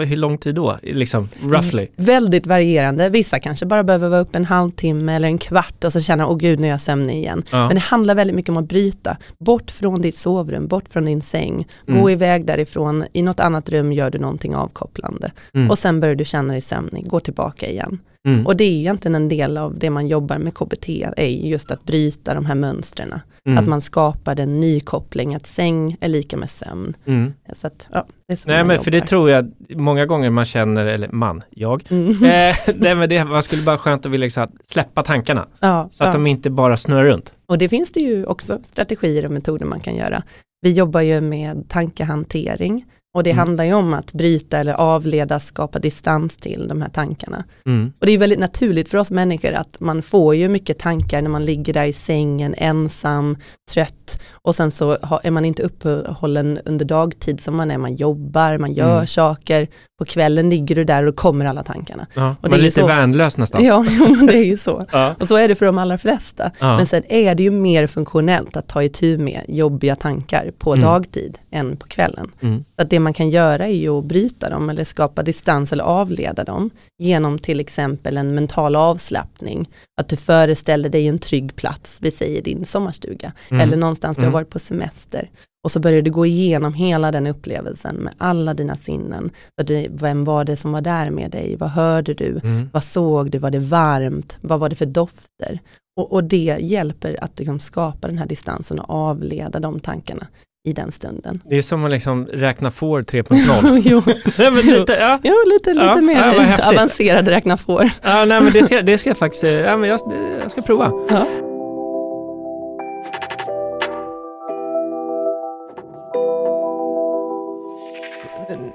hur lång tid då? Liksom, roughly.
Väldigt varierande, vissa kanske bara behöver vara uppe en halvtimme eller en kvart och så känner åh gud nu är jag sömnig igen.
Ja.
Men det handlar väldigt mycket om att bryta, bort från ditt sovrum, bort från din säng, gå
Mm.
iväg därifrån, i något annat rum gör du någonting avkopplande
Mm.
och sen börjar du känna dig sömnig, gå tillbaka igen.
Mm.
Och det är ju egentligen en del av det man jobbar med KBT, är ju just att bryta de här mönstren.
Mm.
Att man skapar en ny koppling, att säng är lika med sömn.
Mm.
Så att, ja, det är så
Nej men för det tror jag många gånger man känner, eller man, jag,
Mm.
eh, nej men det man skulle bara skönt att vilja liksom, släppa tankarna.
ja,
Så att
ja.
de inte bara snurrar runt.
Och det finns det ju också strategier och metoder man kan göra. Vi jobbar ju med tankehantering och det
Mm.
handlar ju om att bryta eller avleda, skapa distans till de här tankarna.
Mm.
Och det är väldigt naturligt för oss människor att man får ju mycket tankar när man ligger där i sängen ensam, trött och sen så är man inte uppehållen under dagtid som man är, man jobbar, man gör
Mm.
saker, på kvällen ligger du där och då kommer alla tankarna.
Ja,
Och det är
lite
så-
värnlös nästan.
Ja, det är ju så.
Ja.
Och så är det för de allra flesta.
Ja.
Men sen är det ju mer funktionellt att ta itu med jobbiga tankar på
Mm.
dagtid än på kvällen.
Mm.
Så att det man kan göra är ju att bryta dem eller skapa distans eller avleda dem genom till exempel en mental avslappning. Att du föreställer dig en trygg plats, vi säger din sommarstuga,
Mm.
eller någonstans du har
Mm.
varit på semester. Och så börjar du gå igenom hela den upplevelsen med alla dina sinnen. Du, vem var det som var där med dig? Vad hörde du?
Mm.
Vad såg du? Var det varmt? Vad var det för dofter? Och, och det hjälper att liksom skapa den här distansen och avleda de tankarna i den stunden.
Det är som att liksom räkna får 3.0.
jo,
nej, men lite, ja.
jo, lite, lite
Ja,
mer
ja,
avancerad räkna får.
Ja, nej, men det ska, det ska jag faktiskt, eh, ja, men jag, jag ska prova.
Ja.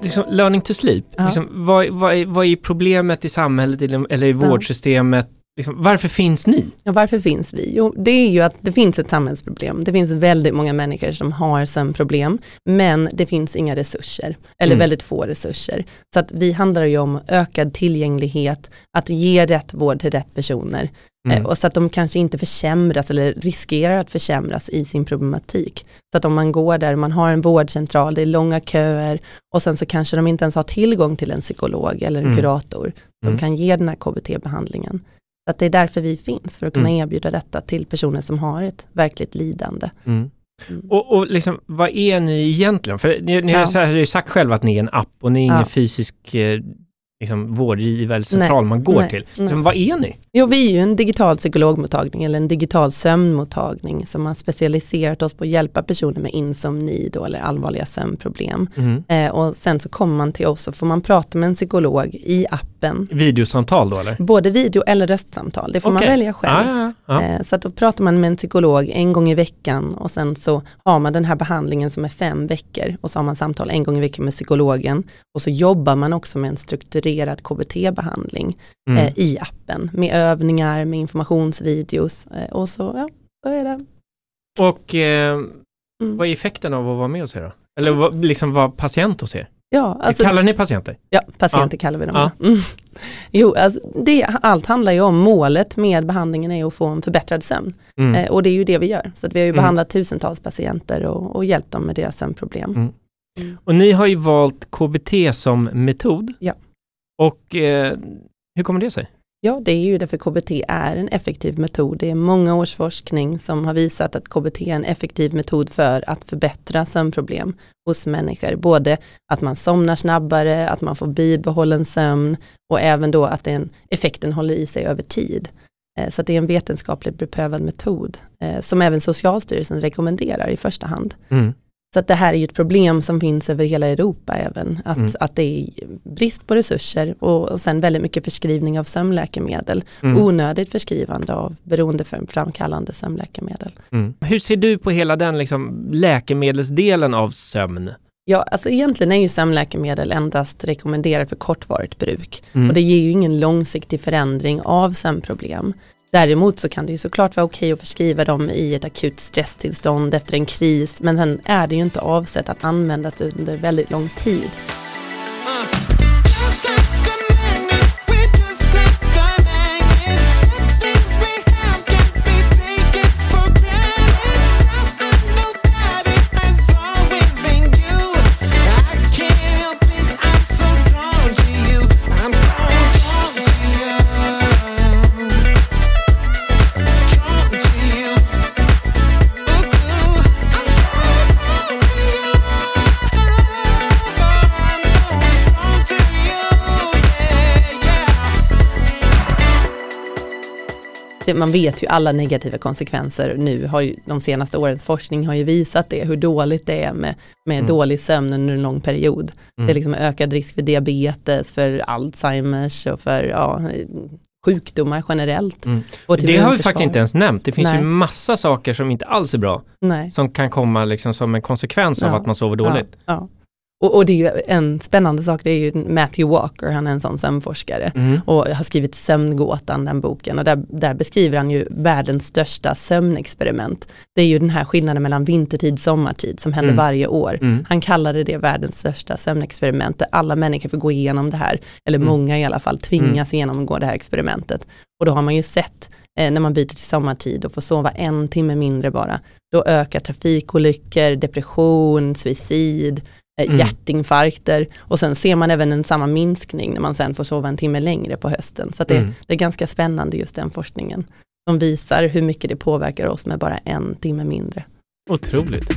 Liksom, learning to sleep,
Ja.
liksom, vad, vad, är, vad är problemet i samhället eller, i vårdsystemet? Liksom, varför finns ni?
Ja, varför finns vi? Jo, det är ju att det finns ett samhällsproblem. Det finns väldigt många människor som har sömnproblem, men det finns inga resurser, eller
Mm.
väldigt få resurser. Så att vi handlar ju om ökad tillgänglighet, att ge rätt vård till rätt personer,
Mm.
eh, och så att de kanske inte försämras eller riskerar att försämras i sin problematik. Så att om man går där, man har en vårdcentral, det är långa köer, och sen så kanske de inte ens har tillgång till en psykolog eller en
Mm.
kurator som
Mm.
kan ge den här KBT-behandlingen. Så att det är därför vi finns, för att kunna
Mm.
erbjuda detta till personer som har ett verkligt lidande.
Mm.
Mm.
Och, och liksom, vad är ni egentligen? För ni, ni
Ja.
har så ju sagt själva att ni är en app och ni är ingen
Ja.
fysisk eh, liksom, vårdgivare eller central man går
nej,
till.
nej.
Liksom, vad är ni?
Jo, vi är ju en digital psykologmottagning eller en digital sömnmottagning som har specialiserat oss på att hjälpa personer med insomni då, eller allvarliga sömnproblem.
Mm.
Eh, och sen så kommer man till oss och får man prata med en psykolog i appen,
Videosamtal då eller?
både video eller röstsamtal, det får man
Okej.
välja själv.
Ja, ja.
Eh, Så att då pratar man med en psykolog en gång i veckan och sen så har man den här behandlingen som är fem veckor och så har man samtal en gång i veckan med psykologen och så jobbar man också med en strukturerad KBT-behandling
Mm.
eh, i appen med övningar, med informationsvideos eh, och så, ja, så är det.
Och eh,
Mm.
vad är effekten av att vara med hos er då? Eller vad, liksom vara patient hos er?
Ja, alltså,
Kallar ni patienter?
ja, patienter kallar vi dem.
Ja.
Ja. Mm. Jo, alltså, det, allt handlar ju om målet med behandlingen är att få en förbättrad sömn.
Mm.
Eh, och det är ju det vi gör. Så att vi har ju
Mm.
behandlat tusentals patienter och, och hjälpt dem med deras sömnproblem.
Mm. Och ni har ju valt KBT som metod.
Ja.
Och eh, hur kommer det sig?
Ja, det är ju därför KBT är en effektiv metod. Det är många års forskning som har visat att KBT är en effektiv metod för att förbättra sömnproblem hos människor. Både att man somnar snabbare, att man får bibehållen sömn och även då att den effekten håller i sig över tid. Eh, så att det är en vetenskapligt beprövad metod eh, som även Socialstyrelsen rekommenderar i första hand.
Mm.
Så att det här är ju ett problem som finns över hela Europa även, att,
Mm.
att det är brist på resurser och, och sen väldigt mycket förskrivning av sömnläkemedel,
Mm.
onödigt förskrivande av beroendeframkallande sömnläkemedel.
Mm. Hur ser du på hela den liksom, läkemedelsdelen av sömn?
Ja, alltså egentligen är ju sömnläkemedel endast rekommenderat för kortvarigt bruk
Mm.
och det ger ju ingen långsiktig förändring av sömnproblem. Däremot så kan det ju såklart vara okej att förskriva dem i ett akut stresstillstånd efter en kris, men sen är det ju inte avsett att användas under väldigt lång tid.
Ah.
Det, man vet ju alla negativa konsekvenser nu, har ju, de senaste årens forskning har ju visat det, hur dåligt det är med, med
Mm.
dålig sömn under en lång period.
Mm.
Det är liksom ökad risk för diabetes, för Alzheimers och för ja, sjukdomar generellt.
Mm. Det har vi faktiskt inte ens nämnt. Det finns
Nej.
ju massa saker som inte alls är bra
Nej.
som kan komma liksom som en konsekvens av
Ja.
att man sover dåligt.
Ja, ja. Och, och det är ju en spännande sak, det är ju Matthew Walker, han är en sån sömnforskare.
Mm.
och har skrivit Sömngåtan, den boken, och där, där beskriver han ju världens största sömnexperiment. Det är ju den här skillnaden mellan vintertid och sommartid som händer
Mm.
varje år.
Mm.
Han kallade det världens största sömnexperiment, där alla människor får gå igenom det här, eller
Mm.
många i alla fall, tvingas genomgå det här experimentet. Och då har man ju sett, eh, när man byter till sommartid och får sova en timme mindre bara, då ökar trafikolyckor, depression, suicid,
Mm.
hjärtinfarkter och sen ser man även en samma minskning när man sen får sova en timme längre på hösten. Så det,
Mm.
det är ganska spännande just den forskningen som visar hur mycket det påverkar oss med bara en timme mindre.
Otroligt.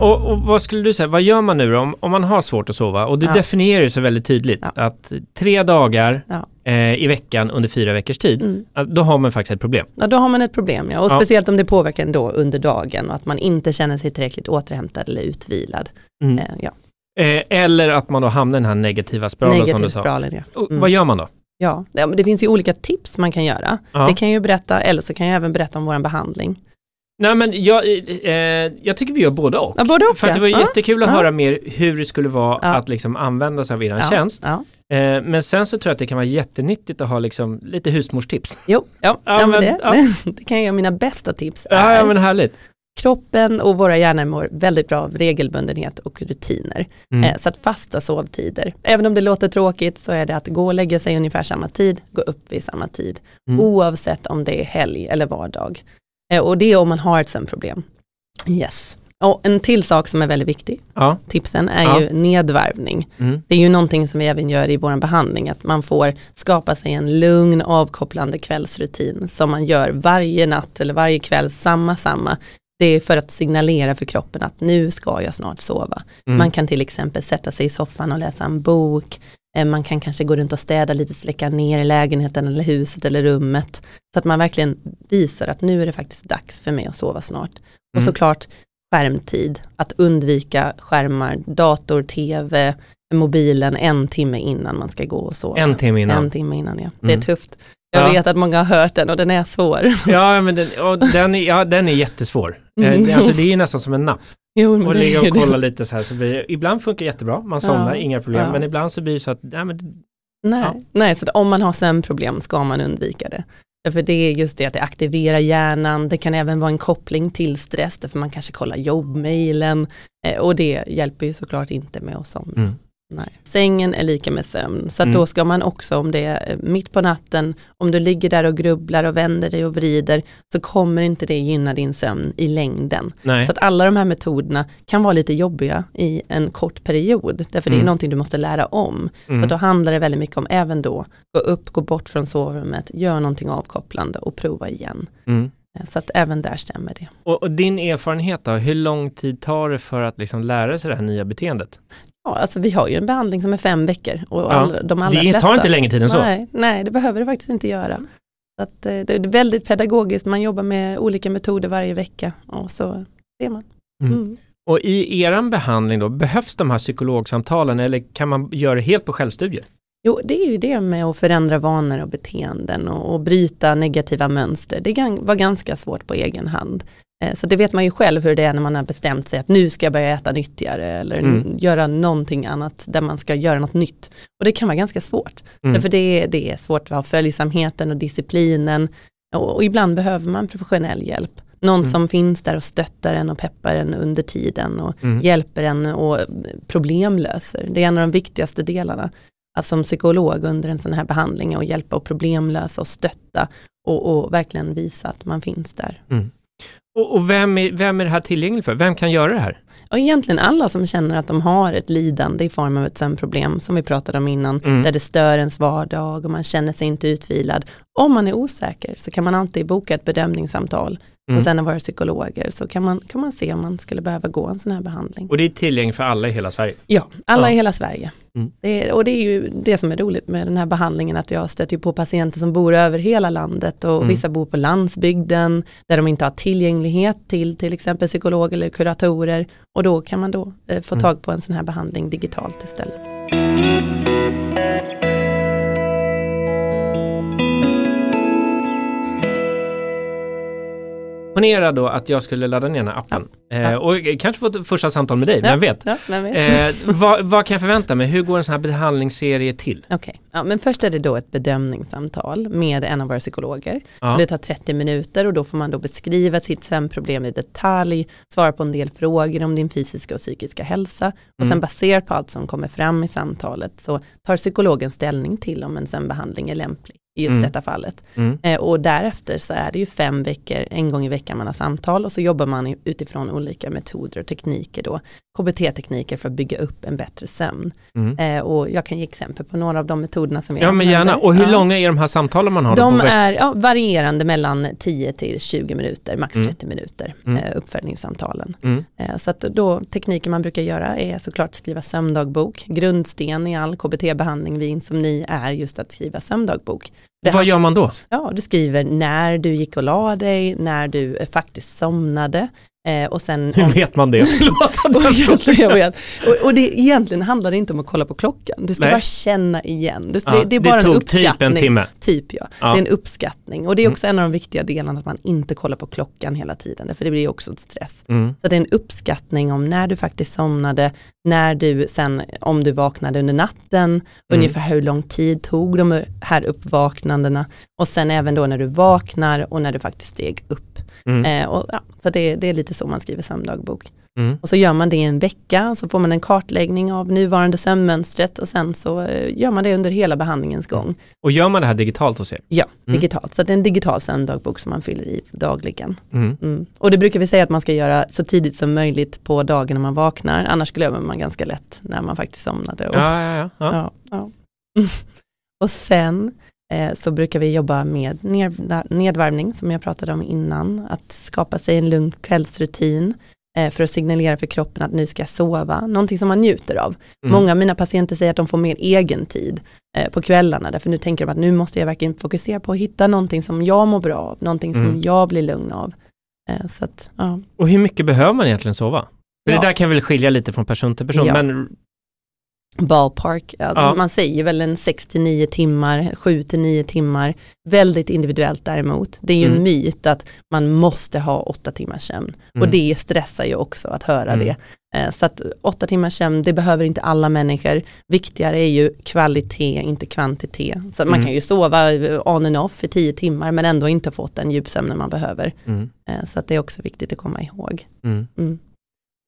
Och, och vad skulle du säga, vad gör man nu då om, om man har svårt att sova? Och du
Ja.
definierar ju så väldigt tydligt
Ja.
att tre dagar
Ja.
eh, i veckan under fyra veckors tid,
Mm.
då har man faktiskt ett problem.
Ja, då har man ett problem, ja. och speciellt om det påverkar en då under dagen och att man inte känner sig tillräckligt återhämtad eller utvilad.
Mm.
Eh, ja.
Eh, eller att man då hamnar i den här negativa spiralen som du
Negativ
sa.
spiralen, ja.
Och
Mm.
Vad gör man då?
Ja. det finns ju olika tips man kan göra. Det kan jag ju berätta, eller så kan jag även berätta om vår behandling.
Nej men jag, eh, jag tycker vi gör både och.
Ja, både och
För det var
ja.
jättekul att
Ja.
höra mer hur det skulle vara
Ja.
att liksom använda sig av er
ja.
tjänst. Eh, men sen så tror jag att det kan vara jättenyttigt att ha liksom lite husmorstips.
Jo, ja, men
men-
det,
ja.
det kan jag göra. Mina bästa tips
Ja,
är
ja men härligt.
kroppen och våra hjärnor mår väldigt bra av regelbundenhet och rutiner.
Mm.
Eh, Så att fasta sovtider. Även om det låter tråkigt så är det att gå och lägga sig ungefär samma tid, gå upp vid samma tid.
Mm.
Oavsett om det är helg eller vardag. Eh, Och det är om man har ett sömnproblem. Yes. Och en till sak som är väldigt viktig,
Ja.
tipsen, är
Ja.
ju nedvarvning.
Mm.
Det är ju någonting som vi även gör i vår behandling, att man får skapa sig en lugn avkopplande kvällsrutin som man gör varje natt eller varje kväll, samma, samma. Det är för att signalera för kroppen att nu ska jag snart sova.
Mm.
Man kan till exempel sätta sig i soffan och läsa en bok. Eh, Man kan kanske gå runt och städa lite, släcka ner i lägenheten eller huset eller rummet. Så att man verkligen visar att nu är det faktiskt dags för mig att sova snart. Och
Mm.
såklart skärmtid, att undvika skärmar, dator, tv, mobilen en timme innan man ska gå och sova.
En timme innan.
En timme innan ja. Det
Mm.
är tufft. Jag
Ja.
vet att många har hört den och den är svår.
Ja, men den, och den, är, ja, den är jättesvår. Eh,
Mm.
Alltså det är ju nästan som en napp.
Jo, men
Och ligga och kolla lite så här. Så blir, ibland funkar det jättebra, man somnar,
Ja.
inga problem.
Ja.
Men ibland så blir det så att, nej, men,
Nej,
Ja.
nej så att om man har sömnproblem ska man undvika det. För det är just det att det aktiverar hjärnan, det kan även vara en koppling till stress, för man kanske kollar jobbmailen eh, och det hjälper ju såklart inte med att somna.
Mm.
Nej. Sängen är lika med sömn, så
Mm.
då ska man också om det är eh, mitt på natten, om du ligger där och grubblar och vänder dig och vrider, så kommer inte det gynna din sömn i längden.
nej.
Så att alla de här metoderna kan vara lite jobbiga i en kort period, därför det är
Mm.
någonting du måste lära om.
Mm.
Så då handlar det väldigt mycket om även då, gå upp, gå bort från sovrummet, gör någonting avkopplande och prova igen.
Mm.
Eh, Så att även där stämmer det.
Och, och din erfarenhet då, hur lång tid tar det för att liksom lära sig det här nya beteendet?
Ja, alltså vi har ju en behandling som är fem veckor och
Ja,
alla, de allra
det
flesta.
tar inte längre tid än så.
Nej, nej, det behöver det faktiskt inte göra. Att, eh, det är väldigt pedagogiskt, man jobbar med olika metoder varje vecka och så ser man.
Mm.
Mm.
Och i eran behandling då, behövs de här psykologsamtalen eller kan man göra det helt på självstudier?
Jo, det är ju det med att förändra vanor och beteenden och, och bryta negativa mönster. Det var ganska svårt på egen hand. Eh, Så det vet man ju själv hur det är när man har bestämt sig att nu ska jag börja äta nyttigare eller
Mm.
göra någonting annat där man ska göra något nytt. Och det kan vara ganska svårt.
Mm.
Därför det, är- det är svårt att ha följsamheten och disciplinen. Och, och ibland behöver man professionell hjälp. Någon
Mm.
som finns där och stöttar en och peppar en under tiden och
Mm.
hjälper en och problemlöser. Det är en av de viktigaste delarna. Att som psykolog under en sån här behandling att hjälpa och problemlösa och stötta och, och verkligen visa att man finns där.
Och, och vem, är, vem är det här tillgängligt för? Vem kan göra det här?
Och egentligen alla som känner att de har ett lidande i form av ett sömnproblem som vi pratade om innan,
Mm.
där det stör ens vardag och man känner sig inte utvilad. Om man är osäker så kan man alltid boka ett bedömningssamtal
Mm.
och sen av våra psykologer så kan man, kan man se om man skulle behöva gå en sån här behandling.
Och det är tillgängligt för alla i hela Sverige?
Ja, alla
Ja.
i hela Sverige.
Mm.
Det är, och det är ju det som är roligt med den här behandlingen, att jag stöter på patienter som bor över hela landet och
Mm.
vissa bor på landsbygden där de inte har tillgänglighet till till exempel psykolog eller kuratorer och då kan man då eh, få
Mm.
tag på en sån här behandling digitalt istället.
Ponera då att jag skulle ladda ner den här appen eh, och kanske få ett första samtal med dig, vem vet?
Ja, vem vet.
Eh, vad, vad kan jag förvänta mig? Hur går en sån här behandlingsserie till?
Okej, ja, men först är det då ett bedömningssamtal med en av våra psykologer.
Ja.
Det tar 30 minuter och då får man då beskriva sitt sömnproblem i detalj, svara på en del frågor om din fysiska och psykiska hälsa och
Mm.
sen baserat på allt som kommer fram i samtalet så tar psykologen ställning till om en sömnbehandling är lämplig. I just
Mm.
detta fallet.
Mm.
Eh, och därefter så är det ju fem veckor, en gång i veckan man har samtal och så jobbar man utifrån olika metoder och tekniker då, KBT-tekniker för att bygga upp en bättre sömn.
Mm.
Eh, och jag kan ge exempel på några av de metoderna som vi
Ja men gärna. Och hur
Ja.
långa är de här samtalen man har?
De är ja, varierande mellan 10 till 20 minuter, max
Mm.
30 minuter,
Mm.
eh, uppföljningssamtalen.
Mm.
Eh, så att då tekniker man brukar göra är såklart skriva sömndagbok. Grundsten i all KBT-behandling vid insomni är just att skriva sömndagbok. Det
Vad gör man då?
Ja, du skriver när du gick och la dig, när du faktiskt somnade eh, och sen
Hur vet man det?
Och,
jag
vet. och, och det egentligen handlar det inte om att kolla på klockan, du ska
Nej.
bara känna igen. Du,
Ja,
det, det är bara en
tog
uppskattning.
typ en timme.
Typ ja.
Ja.
det är en uppskattning. Och det är
Mm.
också en av de viktiga delarna att man inte kollar på klockan hela tiden, för det blir också ett stress.
Mm.
Så det är en uppskattning om när du faktiskt somnade, när du sen, om du vaknade under natten,
Mm.
ungefär hur lång tid tog de här uppvaknandena och sen även då när du vaknar och när du faktiskt steg upp.
Mm.
Eh, och, ja, så det, det är lite så man skriver sömndagbok.
Mm.
Och så gör man det i en vecka, så får man en kartläggning av nuvarande sömnmönstret och sen så eh, gör man det under hela behandlingens gång.
Och gör man det här digitalt hos er?
Ja,
Mm.
digitalt. Så det är en digital sömndagbok som man fyller i dagligen.
Mm.
Mm. Och det brukar vi säga att man ska göra så tidigt som möjligt på dagen när man vaknar, annars glömmer man ganska lätt när man faktiskt somnade. Och,
Ja, ja, ja. ja.
ja, ja. och sen så brukar vi jobba med ned, nedvarvning som jag pratade om innan, att skapa sig en lugn kvällsrutin eh, för att signalera för kroppen att nu ska jag sova, någonting som man njuter av.
Mm.
Många av mina patienter säger att de får mer egen tid eh, på kvällarna, därför nu tänker de att nu måste jag verkligen fokusera på att hitta någonting som jag mår bra av, någonting som
Mm.
jag blir lugn av. Eh, att, ja.
Och hur mycket behöver man egentligen sova? För
Ja.
det där kan väl skilja lite från person till person,
Ja.
men
ballpark, alltså
Ja.
man säger väl en 6-9 timmar, 7-9 timmar, väldigt individuellt däremot. Det är ju
Mm.
en myt att man måste ha 8 timmars sömn och
Mm.
det stressar ju också att höra
Mm.
det. Eh, Så att 8 timmars sömn, det behöver inte alla människor. Viktigare är ju kvalitet, inte kvantitet. Så man
Mm.
kan ju sova on and off i 10 timmar men ändå inte fått den djupsömnen man behöver.
mm.
Eh, Så att det är också viktigt att komma ihåg.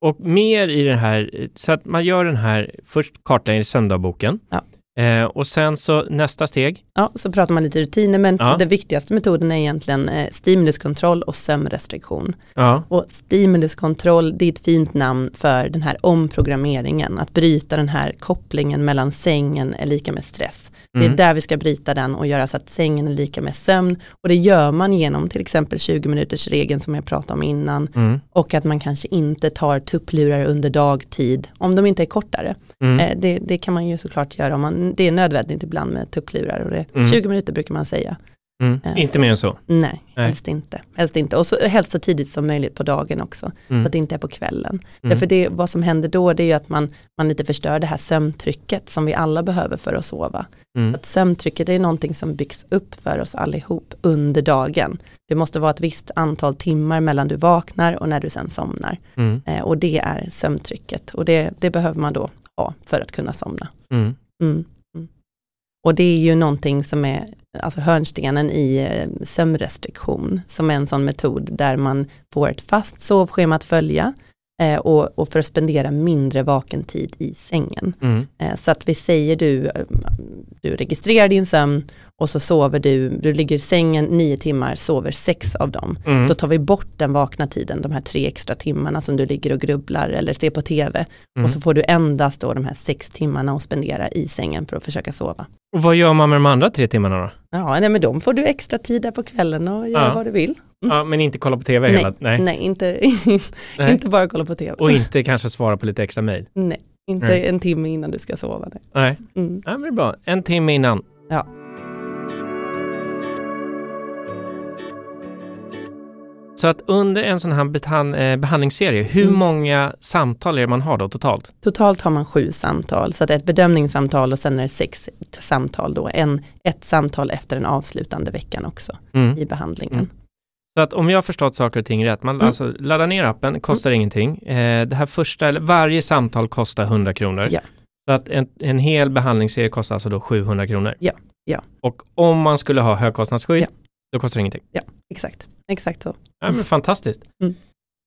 Och mer i den här, så att man gör den här, först kartlägger i.
Ja.
Eh, och sen så nästa steg.
Ja, så pratar man lite rutiner, men
Ja.
den viktigaste metoden är egentligen eh, stimuluskontroll och sömnrestriktion.
Ja.
Och stimuluskontroll, det är ett fint namn för den här omprogrammeringen, att bryta den här kopplingen mellan sängen är lika med stress. Det är
Mm.
där vi ska bryta den och göra så att sängen är lika med sömn. Och det gör man genom till exempel 20 minuters regeln som jag pratade om innan.
Mm.
Och att man kanske inte tar tupplurar under dagtid, om de inte är kortare.
Mm.
Eh, det, det kan man ju såklart göra, om man, det är nödvändigt ibland med tupplurar. Och det,
Mm.
20 minuter brukar man säga.
Mm.
Eh,
Inte mer än så.
Nej,
Nej.
helst inte. Helst inte. Och så, helst så tidigt som möjligt på dagen också,
Mm.
så att det inte är på kvällen.
Mm.
Därför det, vad som händer då det är ju att man, man lite förstör det här sömntrycket som vi alla behöver för att sova.
Mm.
Att sömntrycket är någonting som byggs upp för oss allihop under dagen. Det måste vara ett visst antal timmar mellan du vaknar och när du sen somnar.
Mm.
Eh, och det är sömntrycket och det, det behöver man då ha för att kunna somna. Och det är ju någonting som är alltså hörnstenen i eh, sömnrestriktion, som är en sån metod där man får ett fast sovschema att följa eh, och, och för att spendera mindre vaken tid i sängen.
Mm.
Eh, så att vi säger du, eh, du registrerar din sömn och så sover du, du ligger i sängen nio timmar, sover sex av dem.
Mm.
Då tar vi bort den vakna tiden, de här tre extra timmarna som du ligger och grubblar eller ser på tv.
Mm.
Och så får du endast då de här sex timmarna att spendera i sängen för att försöka sova.
Och vad gör man med de andra tre timmarna då?
Ja, nej, men de får du extra tid där på kvällen och göra
Ja.
vad du vill.
Ja, men inte kolla på tv hela
Nej,
Nej.
inte,
Nej.
inte bara kolla på tv.
Och inte kanske svara på lite extra mejl.
Nej, inte
Nej.
en timme innan du ska sova. Nej.
Nej.
Mm.
Ja, men det är bra. En timme innan.
Ja.
Så att under en sån här eh, behandlingsserie, hur
Mm.
många samtal är det man har då totalt?
Totalt har man sju samtal, så att det är ett bedömningssamtal och sen är det sex samtal då. En, ett samtal efter den avslutande veckan också
Mm.
i behandlingen.
Mm. Så att om jag har förstått saker och ting rätt, man
Mm.
alltså laddar ner appen, kostar ingenting. Eh, det här första, eller varje samtal kostar 100 kronor.
Ja.
Så att en, en hel behandlingsserie kostar alltså då 700 kronor.
Ja, ja.
Och om man skulle ha högkostnadsskydd,
Ja.
då kostar det ingenting.
Exakt, exakt så.
Ja, men fantastiskt.
Mm.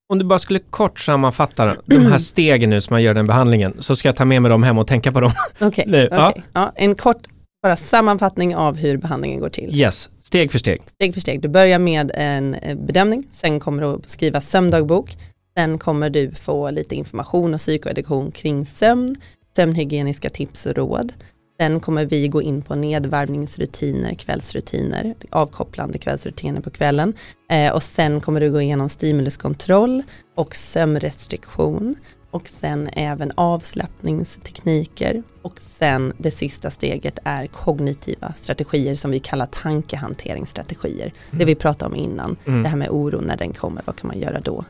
Om du bara skulle kort sammanfatta de här stegen nu som man gör den behandlingen, så ska jag ta med mig dem hem och tänka på dem.
Okej,
ja.
okej. ja, en kort bara sammanfattning av hur behandlingen går till.
Yes, steg för steg.
Steg för steg. Du börjar med en eh, bedömning, sen kommer du att skriva sömndagbok, sen kommer du få lite information och psykoeduktion kring sömn, sömnhygieniska tips och råd. Sen kommer vi gå in på nedvarvningsrutiner, kvällsrutiner, avkopplande kvällsrutiner på kvällen. Eh, och sen kommer du gå igenom stimuluskontroll och sömnrestriktion. Och sen även avslappningstekniker. Och sen det sista steget är kognitiva strategier som vi kallar tankehanteringsstrategier. Det vi pratade om innan,
Mm.
det här med oro när den kommer, vad kan man göra då?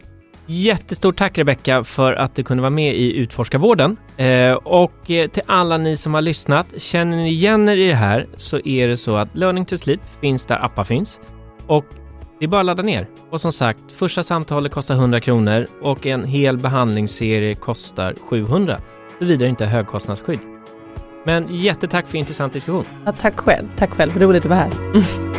Jättestort tack Rebecka för att du kunde vara med i Utforskarvården. Eh, och eh, till alla ni som har lyssnat, känner ni igen er i det här så är det så att Learning to Sleep finns där appar finns. Och det är bara att ladda ner. Och som sagt, första samtalet kostar 100 kronor och en hel behandlingsserie kostar 700. Såvida det inte är högkostnadsskydd. Men jättetack för intressant diskussion.
Ja, tack själv, tack själv, roligt att vara här.